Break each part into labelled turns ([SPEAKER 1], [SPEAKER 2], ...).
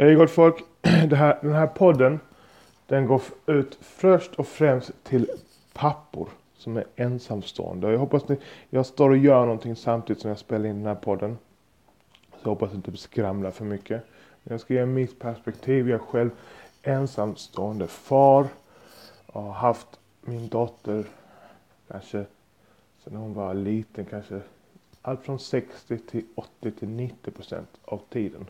[SPEAKER 1] Hej gott folk. Det här, den här podden den går ut först och främst till pappor som är ensamstående. Jag hoppas ni, jag står och gör någonting samtidigt som jag spelar in den här podden. Så jag hoppas inte skramlar för mycket. Men jag ska ge mitt perspektiv. Jag är själv ensamstående far. Och har haft min dotter kanske sedan hon var liten. Kanske allt från 60 till 80 till 90 procent av tiden.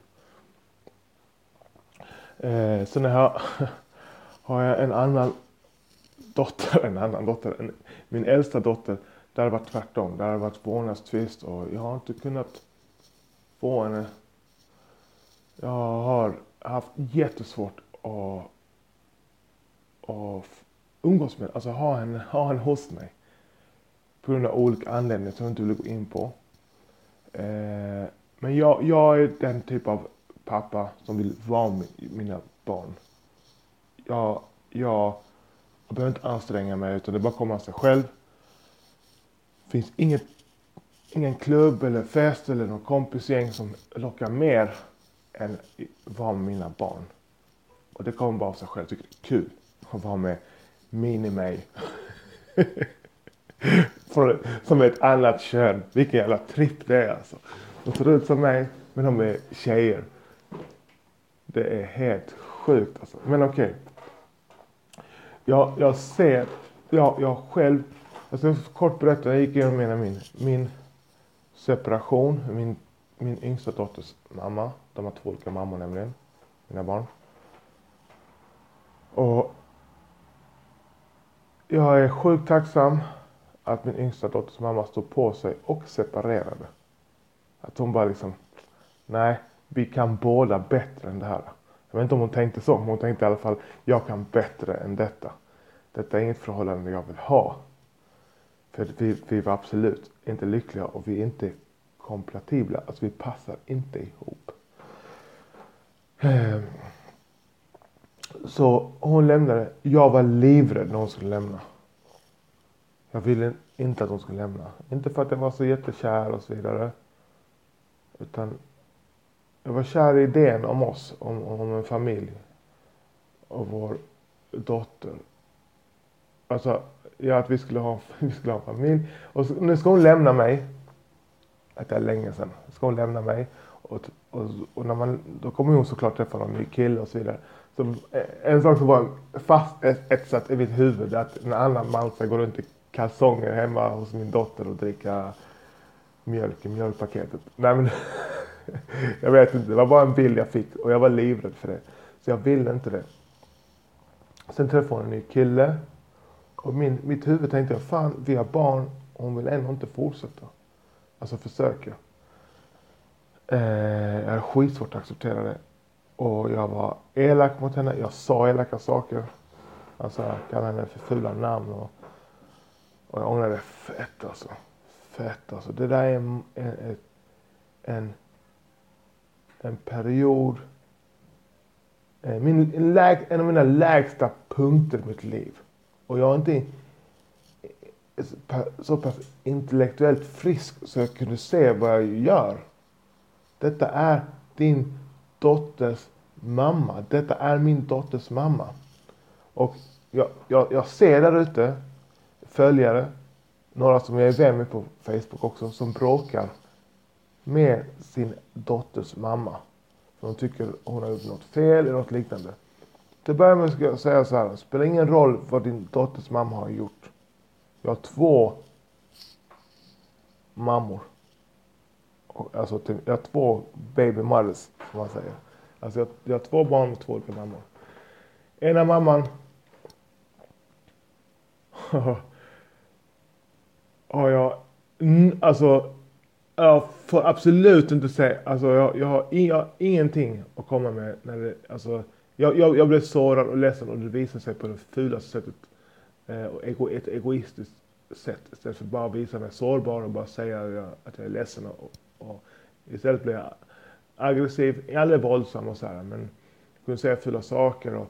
[SPEAKER 1] Eh, sen har, har jag en annan dotter, en annan dotter, en, min äldsta dotter. Där har det varit tvärtom. Där har det varit vårdnadstvist och jag har inte kunnat få henne. Jag har haft jättesvårt att, att umgås med, alltså ha henne, ha henne hos mig. På grund av olika anledningar som jag inte vill gå in på. Eh, men jag, jag är den typ av pappa som vill vara med mina barn. Jag, jag, jag behöver inte anstränga mig utan det bara kommer av sig själv. Det finns inget, ingen klubb eller fest eller någon kompisgäng som lockar mer än att vara med mina barn. Och det kommer bara av sig själv. Jag tycker det är kul att vara med mini-mig. som är ett annat kön. Vilken jävla tripp det är alltså. De ser ut som mig men de är tjejer. Det är helt sjukt alltså. Men okej. Okay. Jag, jag ser, jag, jag själv, alltså, jag ska kort berätta, jag gick igenom min, min separation, min, min yngsta dotters mamma. De har två olika mammor nämligen, mina barn. Och jag är sjukt tacksam att min yngsta dotters mamma stod på sig och separerade. Att hon bara liksom, nej, vi kan båda bättre än det här. Jag vet inte om hon tänkte så, men hon tänkte i alla fall, jag kan bättre än detta. Detta är inget förhållande jag vill ha. För vi, vi var absolut inte lyckliga och vi är inte kompatibla. Alltså vi passar inte ihop. Ehm. Så hon lämnade. Jag var livrädd när hon skulle lämna. Jag ville inte att hon skulle lämna. Inte för att jag var så jättekär och så vidare. Utan jag var kär i idén om oss, om, om en familj. Och vår dotter. Alltså, ja, att vi skulle ha, vi skulle ha en familj. Och så, nu ska hon lämna mig. Det är länge sedan. Ska hon lämna mig. Och, och, och när man, då kommer hon såklart träffa någon ny kille och så vidare. Så eh, en sak som var fast etsat i mitt huvud att en annan man ska gå runt i kalsonger hemma hos min dotter och dricka mjölk i mjölkpaketet. Nej men jag vet inte, det var bara en bild jag fick och jag var livrädd för det. Så jag ville inte det. Sen träffade hon en ny kille. Och min, mitt huvud tänkte jag, fan vi har barn och hon vill ändå inte fortsätta. Alltså försöka. Eh, jag hade skitsvårt att acceptera det. Och jag var elak mot henne. Jag sa elaka saker. Alltså jag kallade henne för fula namn. Och, och jag ångrade fett alltså. Fett alltså. Det där är en, en, en en period, eh, min, en, läg, en av mina lägsta punkter i mitt liv. Och jag är inte eh, så pass intellektuellt frisk så jag kunde se vad jag gör. Detta är din dotters mamma. Detta är min dotters mamma. Och jag, jag, jag ser där ute följare, några som jag är vän med på Facebook också, som bråkar med sin dotters mamma. För hon tycker hon har gjort något fel eller något liknande. Till början med ska jag säga så här. Det spelar ingen roll vad din dotters mamma har gjort. Jag har två mammor. Alltså jag har två baby mothers som man säger. Alltså jag, jag har två barn med två olika mammor. Ena mamman har jag alltså jag får absolut inte säga, alltså jag, jag, har, jag har ingenting att komma med när det, alltså jag, jag, jag blev sårad och ledsen och det visade sig på det fulaste sättet. Eh, och ego, ett egoistiskt sätt istället för att bara visa mig sårbar och bara säga att jag är ledsen. Och, och istället blev jag aggressiv, aldrig våldsam och så här, men jag kunde säga fula saker och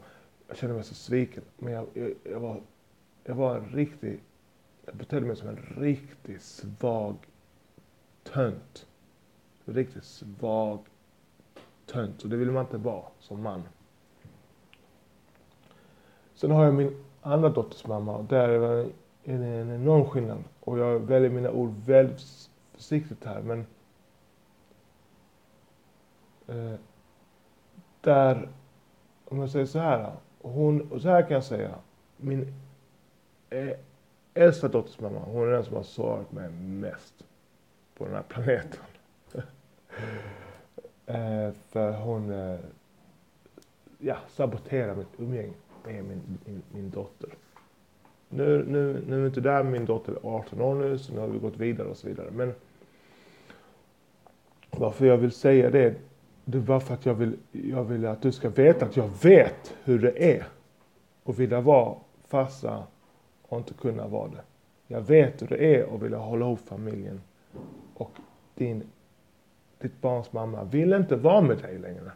[SPEAKER 1] jag kände mig så sviken. Men jag, jag, jag var, jag var en riktig, jag betedde mig som en riktigt svag tönt. Riktigt svag tönt och det vill man inte vara som man. Sen har jag min andra dotters mamma och där är det en, enorm skillnad. Och jag väljer mina ord väldigt försiktigt här men eh, där, om jag säger så här, hon, och så här kan jag säga, min eh, äldsta dotters mamma, hon är den som har sårat mig mest på den här planeten eh, för hon eh, ja, saboterar mitt umgänge med min, min, min dotter. Nu, nu, nu är inte där, min dotter är 18 år nu, så nu har vi gått vidare och så vidare. Men varför jag vill säga det, det var för att jag vill, jag vill att du ska veta att jag vet hur det är att vilja vara farsa och inte kunna vara det. Jag vet hur det är att vilja hålla ihop familjen och din, ditt barns mamma vill inte vara med dig längre.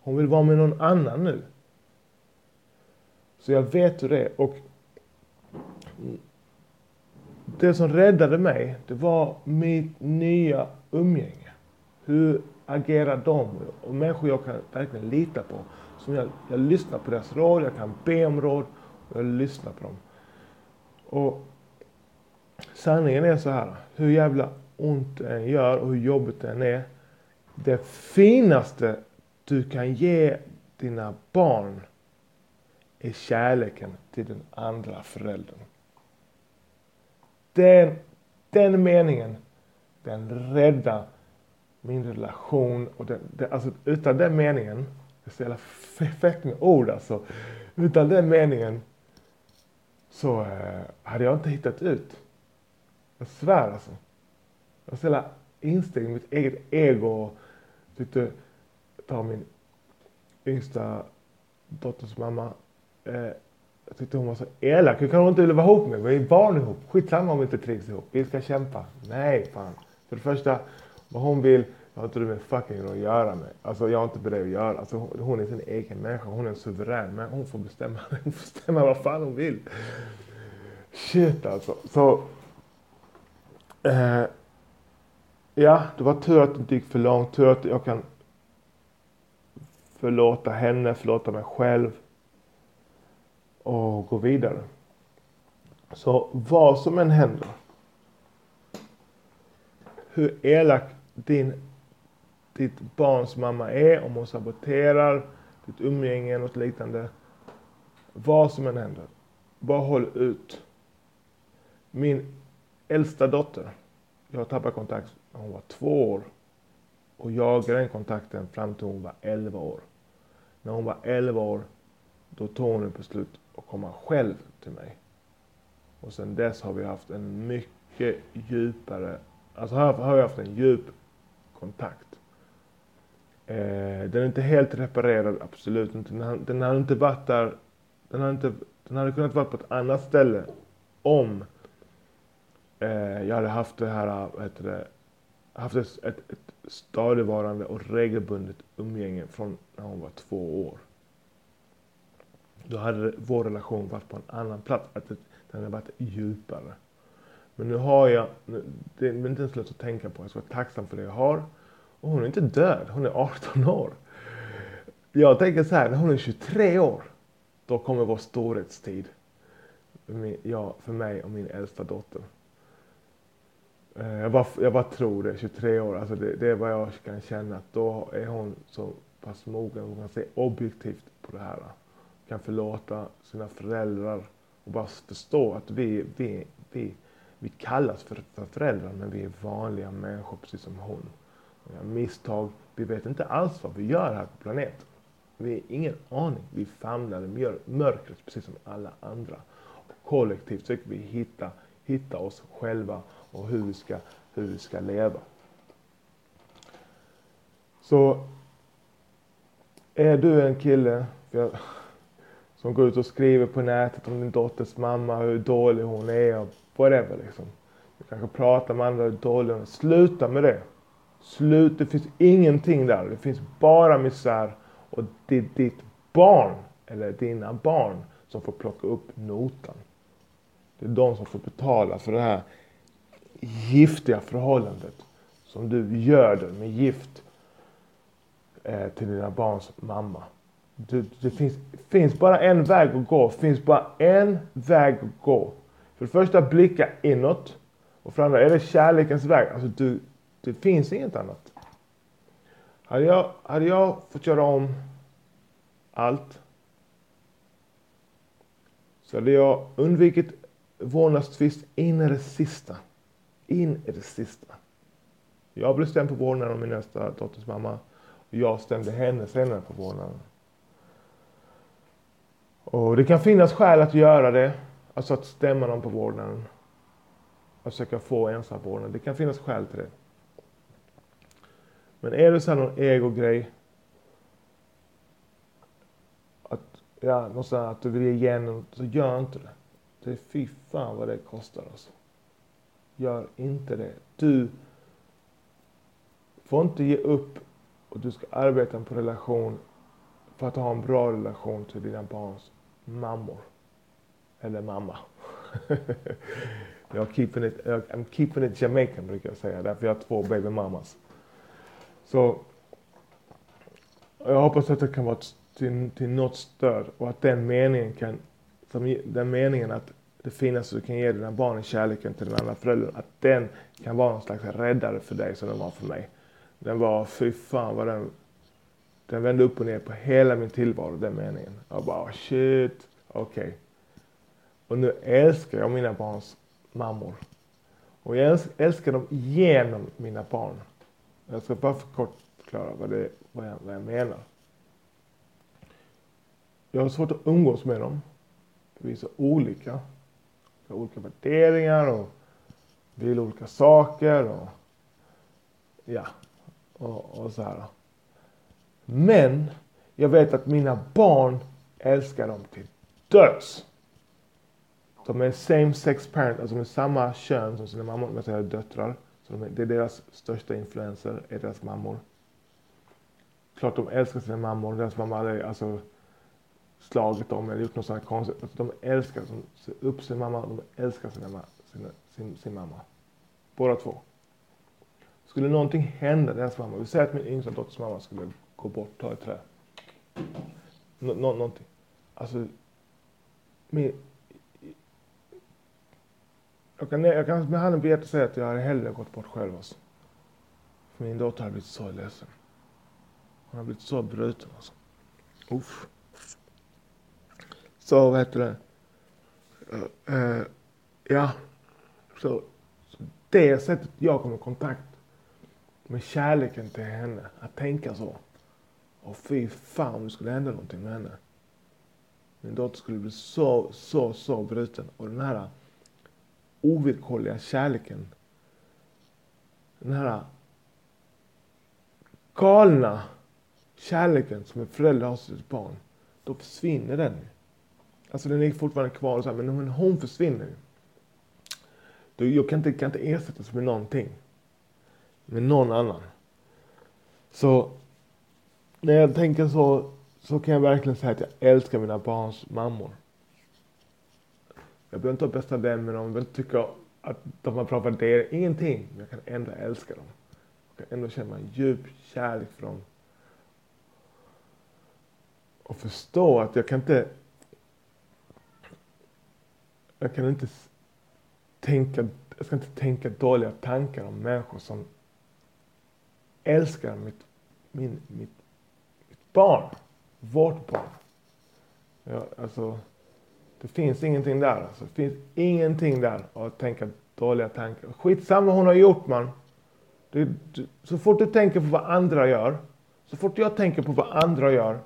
[SPEAKER 1] Hon vill vara med någon annan nu. Så jag vet hur det är. Och det som räddade mig, det var mitt nya umgänge. Hur agerar de? Och människor jag kan verkligen lita på. Som jag, jag lyssnar på deras råd, jag kan be om råd och jag lyssnar på dem. Och sanningen är så här, hur jävla ont det än gör och hur jobbigt det än är. Det finaste du kan ge dina barn är kärleken till den andra föräldern. Den, den meningen, den räddar min relation. Och den, den, alltså, utan den meningen, det är så jävla fett med ord alltså. Utan den meningen så eh, hade jag inte hittat ut. Jag svär alltså. Jag var så jävla instängt i mitt eget ego och tyckte, ta min yngsta dotters mamma Eh, jag tyckte hon var så elak. Hur kan hon inte vilja vara ihop med mig? Vi är barn ihop. Skitsamma om vi inte trivs ihop. Vi ska kämpa. Nej, fan. För det första, vad hon vill har inte du med fucking att göra med. Alltså jag har inte med det att göra. Alltså, hon är sin egen människa. Hon är en suverän men Hon får bestämma. Hon får bestämma vad fan hon vill. Shit alltså. Så. Eh, ja, det var tur att det inte gick för långt. Tur att jag kan förlåta henne, förlåta mig själv och gå vidare. Så vad som än händer, hur elak din, ditt barns mamma är, om hon saboterar ditt umgänge eller något liknande. Vad som än händer, bara håll ut. Min äldsta dotter, jag har tappat kontakt hon var två år och jagade den kontakten fram till hon var 11 år. När hon var 11 år, då tog hon ett beslut att komma själv till mig. Och sen dess har vi haft en mycket djupare, alltså här har vi haft en djup kontakt. Eh, den är inte helt reparerad, absolut inte. Den, den hade inte varit där, den hade, inte, den hade kunnat vara på ett annat ställe om eh, jag hade haft det här, vad heter det, haft ett, ett, ett stadigvarande och regelbundet umgänge från när hon var två år då hade vår relation varit på en annan plats. Att den hade varit djupare. Men nu har jag, det är inte ens lätt att tänka på. Jag ska vara tacksam för det jag har. Och hon är inte död, hon är 18 år. Jag tänker så här, när hon är 23 år, då kommer vår storhetstid. För mig och min äldsta dotter. Eh, jag bara, jag bara tror det, 23 år, alltså det, det är vad jag kan känna. Att då är hon så pass mogen, hon kan se objektivt på det här kan förlåta sina föräldrar och bara förstå att vi, vi, vi, vi kallas för, för föräldrar men vi är vanliga människor precis som hon. Vi har misstag, vi vet inte alls vad vi gör här på planeten. Vi har ingen aning. Vi famlar i mörkret precis som alla andra. Och kollektivt försöker vi hitta, hitta oss själva och hur vi ska, hur vi ska leva. Så är du en kille, jag, som går ut och skriver på nätet om din dotters mamma, hur dålig hon är och whatever liksom. Du kanske pratar med andra hur dålig hon är. Sluta med det. Slut, det finns ingenting där. Det finns bara misär och det är ditt barn eller dina barn som får plocka upp notan. Det är de som får betala för det här giftiga förhållandet som du göder med gift eh, till dina barns mamma. Det, det finns, finns bara en väg att gå. Det finns bara en väg att gå. För det första blicka inåt. Och för det andra är det kärlekens väg. Alltså du, det finns inget annat. Hade jag, hade jag fått göra om allt så hade jag undvikit vårdnadstvist in i det sista. In i det sista. Jag blev stämd på vårdnaden av min nästa dotters mamma. Och jag stämde henne senare på vårdnaden. Och det kan finnas skäl att göra det. Alltså att stämma någon på vårdnaden. Att försöka få ensam vårdnad. Det kan finnas skäl till det. Men är det så här någon egogrej. Att, ja, att du vill ge igen, så gör inte det. Det är fy fan vad det kostar alltså. Gör inte det. Du får inte ge upp och du ska arbeta på relation för att ha en bra relation till dina barns mammor. Eller mamma. jag keeping it, I'm keeping it Jamaican brukar jag säga, därför jag har två baby mamas. Så jag hoppas att det kan vara till, till något stöd och att den meningen kan, som, den meningen att det finaste du kan ge dina barn är kärleken till den andra föräldern, att den kan vara någon slags räddare för dig som den var för mig. Den var, fy fan vad den, den vände upp och ner på hela min tillvaro, den meningen. Jag bara, ah, shit, okej. Okay. Och nu älskar jag mina barns mammor. Och jag älskar dem genom mina barn. Jag ska bara för kort förklara vad, det, vad, jag, vad jag menar. Jag har svårt att umgås med dem. Vi är så olika. Har olika värderingar och vill olika saker. Och, ja, och, och så här. Men jag vet att mina barn älskar dem till döds. De är same sex parent, alltså de är samma kön som sina mammor, med sina döttrar. Så de är, det är deras största influenser, är deras mammor. Klart de älskar sina mammor, deras mamma är alltså slagit dem eller gjort något sånt konstigt. Alltså, de älskar, de ser upp sin mamma, de älskar sina, sina, sin, sin mamma. Båda två. Skulle någonting hända deras mamma, vi säger att min yngsta dotters mamma skulle gå bort, ta ett trä. Nå, nå, någonting. Alltså, min, jag kan, jag kan med handen på hjärtat säga att jag hade hellre gått bort själv alltså. För min dotter har blivit så ledsen. Hon har blivit så bruten alltså. Uff. Så vad heter det? Uh, uh, ja. Så, så det sättet jag kommer i kontakt med kärleken till henne, att tänka så. Och fy fan om det skulle hända någonting med henne. Min dotter skulle bli så, så, så bruten. Och den här ovillkorliga kärleken. Den här galna kärleken som en förälder har till sitt barn. Då försvinner den. Alltså den är fortfarande kvar, så här, men hon försvinner. Då, jag kan inte, kan inte ersättas med någonting. Med någon annan. Så när jag tänker så, så kan jag verkligen säga att jag älskar mina barns mammor. Jag behöver inte vara bästa vän med dem, jag behöver inte tycka att de har bra värderingar, ingenting. Men jag kan ändå älska dem. Jag kan ändå känna en djup kärlek för dem. Och förstå att jag kan inte jag kan inte tänka, jag ska inte tänka dåliga tankar om människor som älskar mitt, min, mitt, mitt barn. Vårt barn. Ja, alltså, det finns ingenting där. Alltså. Det finns ingenting där att tänka dåliga tankar. Skitsamma vad hon har gjort man. Du, du, så fort du tänker på vad andra gör, så fort jag tänker på vad andra gör,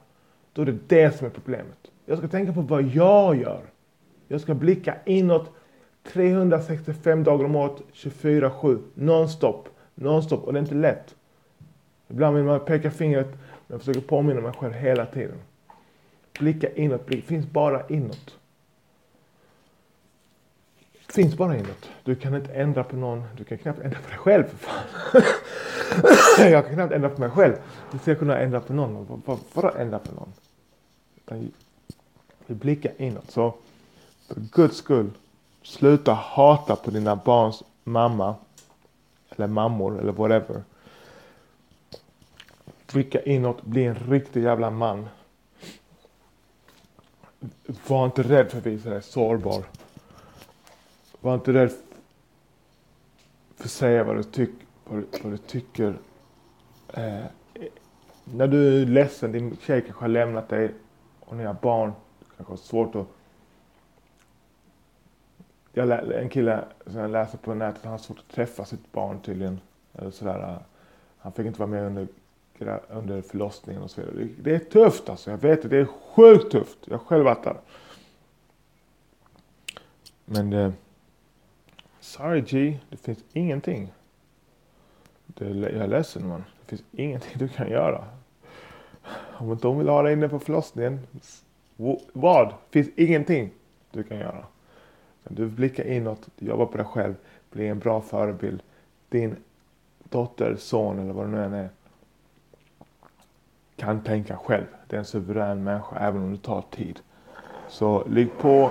[SPEAKER 1] då är det det som är problemet. Jag ska tänka på vad jag gör. Jag ska blicka inåt 365 dagar om året, 24-7, nonstop, nonstop. Och det är inte lätt. Ibland vill man peka fingret, men jag försöker påminna mig själv hela tiden. Blicka inåt, blicka, finns bara inåt finns bara inåt. Du kan inte ändra på någon. Du kan knappt ändra på dig själv för fan. jag kan knappt ändra på mig själv. Hur ska jag kunna ändra på någon? Vadå ändra på någon? Utan vi blickar inåt. Så för guds skull, sluta hata på dina barns mamma eller mammor eller whatever. Dricka inåt, bli en riktig jävla man. Var inte rädd för att visa dig sårbar. Var inte rädd för att säga vad du, tyck, vad du, vad du tycker. Eh, när du är ledsen, din tjej kanske har lämnat dig och ni har barn. kanske har svårt att... Jag lä, en kille som jag läste på nätet, han har svårt att träffa sitt barn tydligen. Eller sådär. Äh, han fick inte vara med under, under förlossningen och så vidare. Det, det är tufft alltså. Jag vet det. Det är sjukt tufft. Jag har själv varit där. Men det, Sorry G, det finns ingenting. Det, jag är ledsen man. Det finns ingenting du kan göra. Om inte hon vill ha dig inne på förlossningen. Vad? Det finns ingenting du kan göra. Men du blickar inåt, du jobbar på dig själv, blir en bra förebild. Din dotter, son eller vad det nu än är kan tänka själv. Det är en suverän människa även om det tar tid. Så ligg på,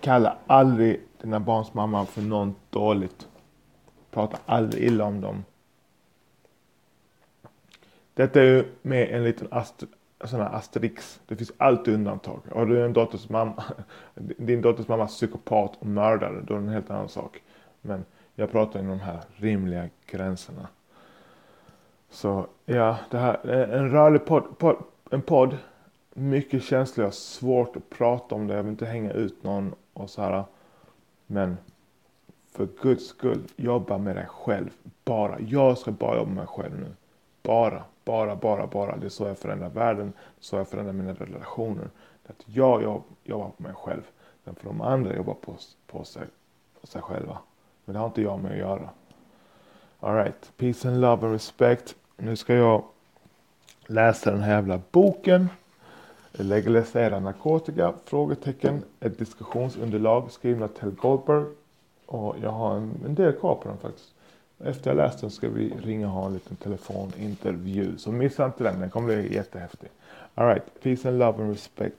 [SPEAKER 1] kalla aldrig dina barns mamma för något dåligt. Prata aldrig illa om dem. Detta är ju med en liten sådana sån här asterix. Det finns alltid undantag. Och du är en dotters mamma, din dotters mamma psykopat och mördare, då är det en helt annan sak. Men jag pratar inom de här rimliga gränserna. Så ja, det här är en rörlig podd, podd, en podd. Mycket känslig, och svårt att prata om det. Jag vill inte hänga ut någon och så här. Men för guds skull, jobba med dig själv. Bara. Jag ska bara jobba med mig själv nu. Bara, bara, bara, bara. Det är så jag förändrar världen. Det är så jag förändrar mina relationer. Det att jag jobbar på mig själv. Men för de andra jobbar på, på, sig, på sig själva. Men det har inte jag med att göra. Alright, peace and love and respect. Nu ska jag läsa den här jävla boken. Legalisera narkotika? Frågetecken. Ett diskussionsunderlag skriven av Tel Goldberg. Och jag har en, en del kvar på den faktiskt. Efter jag läst den ska vi ringa och ha en liten telefonintervju. Så missa inte den, den kommer bli jättehäftig. Alright, peace and love and respect.